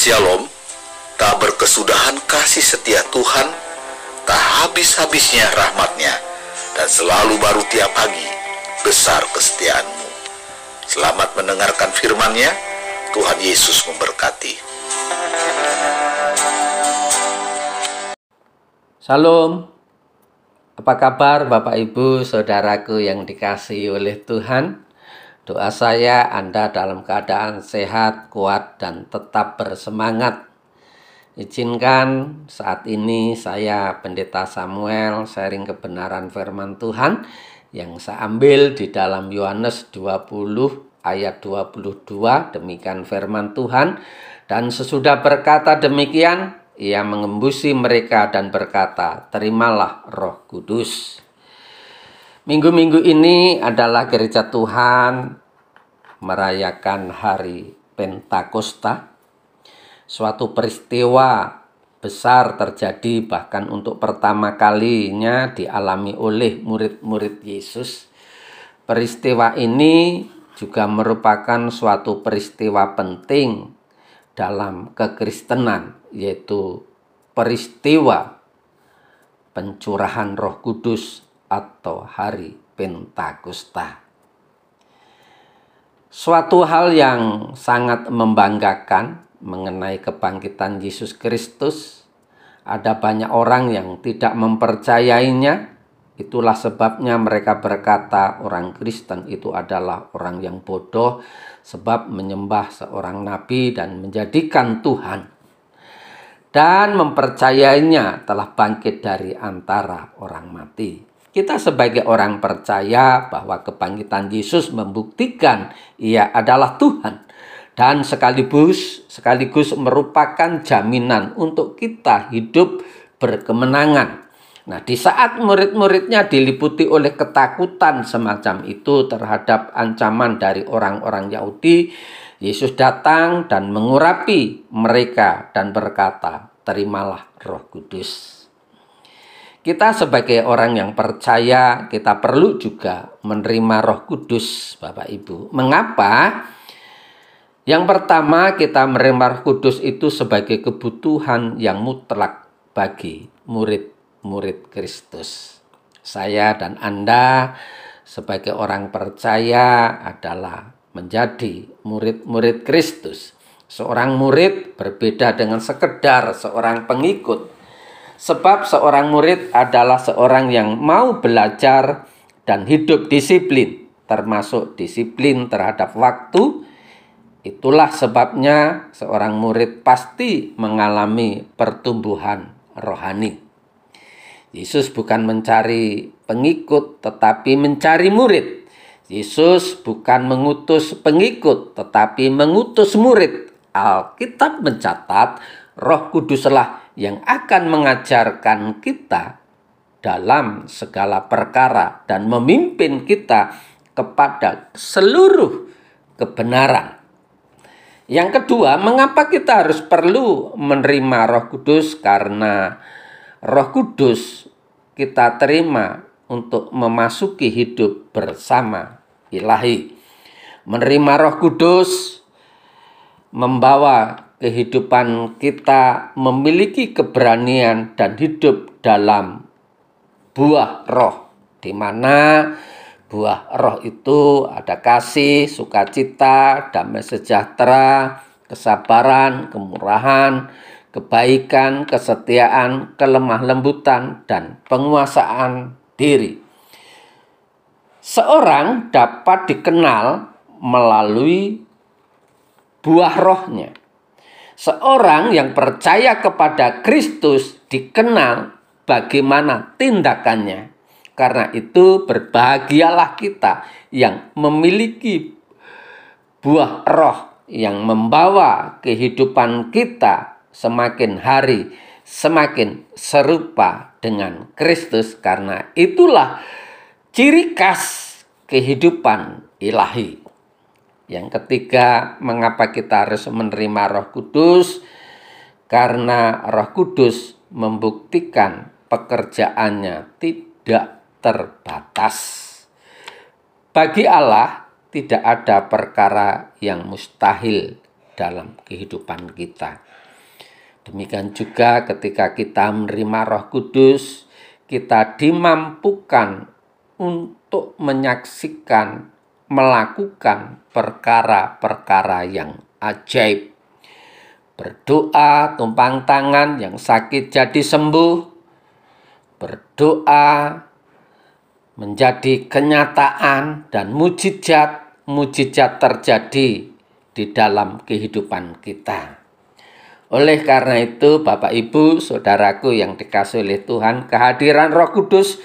Shalom, tak berkesudahan kasih setia Tuhan, tak habis-habisnya rahmatnya, dan selalu baru tiap pagi, besar kesetiaanmu. Selamat mendengarkan firman-Nya, Tuhan Yesus memberkati. Salam, apa kabar Bapak Ibu Saudaraku yang dikasihi oleh Tuhan? Doa saya Anda dalam keadaan sehat, kuat, dan tetap bersemangat. Izinkan saat ini saya Pendeta Samuel sharing kebenaran firman Tuhan yang saya ambil di dalam Yohanes 20 ayat 22 demikian firman Tuhan dan sesudah berkata demikian ia mengembusi mereka dan berkata terimalah Roh Kudus. Minggu-minggu ini adalah gereja Tuhan merayakan hari Pentakosta. Suatu peristiwa besar terjadi bahkan untuk pertama kalinya dialami oleh murid-murid Yesus. Peristiwa ini juga merupakan suatu peristiwa penting dalam kekristenan yaitu peristiwa pencurahan Roh Kudus atau hari Pentakosta. Suatu hal yang sangat membanggakan mengenai kebangkitan Yesus Kristus, ada banyak orang yang tidak mempercayainya. Itulah sebabnya mereka berkata orang Kristen itu adalah orang yang bodoh sebab menyembah seorang nabi dan menjadikan Tuhan dan mempercayainya telah bangkit dari antara orang mati. Kita sebagai orang percaya bahwa kebangkitan Yesus membuktikan ia adalah Tuhan dan sekaligus sekaligus merupakan jaminan untuk kita hidup berkemenangan. Nah, di saat murid-muridnya diliputi oleh ketakutan semacam itu terhadap ancaman dari orang-orang Yahudi, Yesus datang dan mengurapi mereka dan berkata, "Terimalah Roh Kudus." Kita sebagai orang yang percaya, kita perlu juga menerima Roh Kudus, Bapak Ibu. Mengapa? Yang pertama, kita menerima Roh Kudus itu sebagai kebutuhan yang mutlak bagi murid-murid Kristus. Saya dan Anda sebagai orang percaya adalah menjadi murid-murid Kristus. Seorang murid berbeda dengan sekedar seorang pengikut. Sebab seorang murid adalah seorang yang mau belajar dan hidup disiplin, termasuk disiplin terhadap waktu. Itulah sebabnya seorang murid pasti mengalami pertumbuhan rohani. Yesus bukan mencari pengikut, tetapi mencari murid. Yesus bukan mengutus pengikut, tetapi mengutus murid. Alkitab mencatat Roh Kuduslah yang akan mengajarkan kita dalam segala perkara dan memimpin kita kepada seluruh kebenaran. Yang kedua, mengapa kita harus perlu menerima Roh Kudus? Karena Roh Kudus kita terima untuk memasuki hidup bersama ilahi. Menerima Roh Kudus membawa kehidupan kita memiliki keberanian dan hidup dalam buah roh di mana buah roh itu ada kasih, sukacita, damai sejahtera, kesabaran, kemurahan, kebaikan, kesetiaan, kelemah lembutan dan penguasaan diri. Seorang dapat dikenal melalui buah rohnya. Seorang yang percaya kepada Kristus dikenal bagaimana tindakannya. Karena itu berbahagialah kita yang memiliki buah roh yang membawa kehidupan kita semakin hari semakin serupa dengan Kristus karena itulah ciri khas kehidupan ilahi. Yang ketiga, mengapa kita harus menerima Roh Kudus? Karena Roh Kudus membuktikan pekerjaannya tidak terbatas. Bagi Allah, tidak ada perkara yang mustahil dalam kehidupan kita. Demikian juga ketika kita menerima Roh Kudus, kita dimampukan untuk menyaksikan, melakukan perkara-perkara yang ajaib. Berdoa, tumpang tangan yang sakit jadi sembuh. Berdoa menjadi kenyataan dan mujizat, mujizat terjadi di dalam kehidupan kita. Oleh karena itu, Bapak Ibu, saudaraku yang dikasih oleh Tuhan, kehadiran Roh Kudus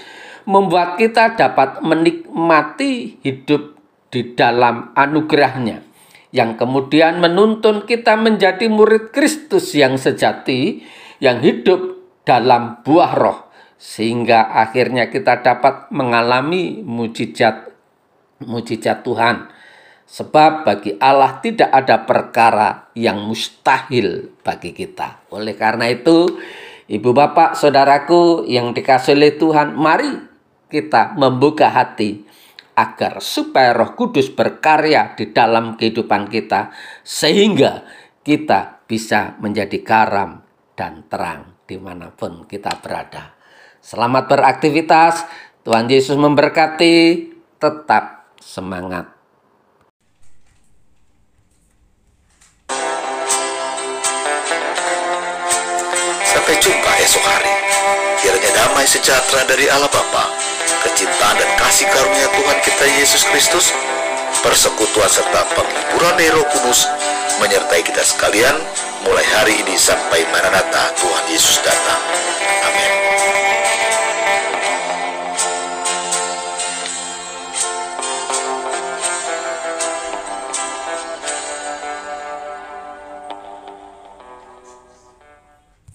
membuat kita dapat menikmati hidup di dalam anugerahnya yang kemudian menuntun kita menjadi murid Kristus yang sejati yang hidup dalam buah roh sehingga akhirnya kita dapat mengalami mujizat mujizat Tuhan Sebab bagi Allah tidak ada perkara yang mustahil bagi kita. Oleh karena itu, ibu bapak, saudaraku yang dikasih oleh Tuhan, mari kita membuka hati agar supaya roh kudus berkarya di dalam kehidupan kita. Sehingga kita bisa menjadi garam dan terang di mana pun kita berada. Selamat beraktivitas, Tuhan Yesus memberkati, tetap semangat. Sampai jumpa esok hari. Kiranya damai sejahtera dari Allah Bapa, kecintaan dan kasih karunia Tuhan kita Yesus Kristus, persekutuan serta penghiburan Roh Kudus menyertai kita sekalian mulai hari ini sampai Maranatha Tuhan Yesus datang. Amin.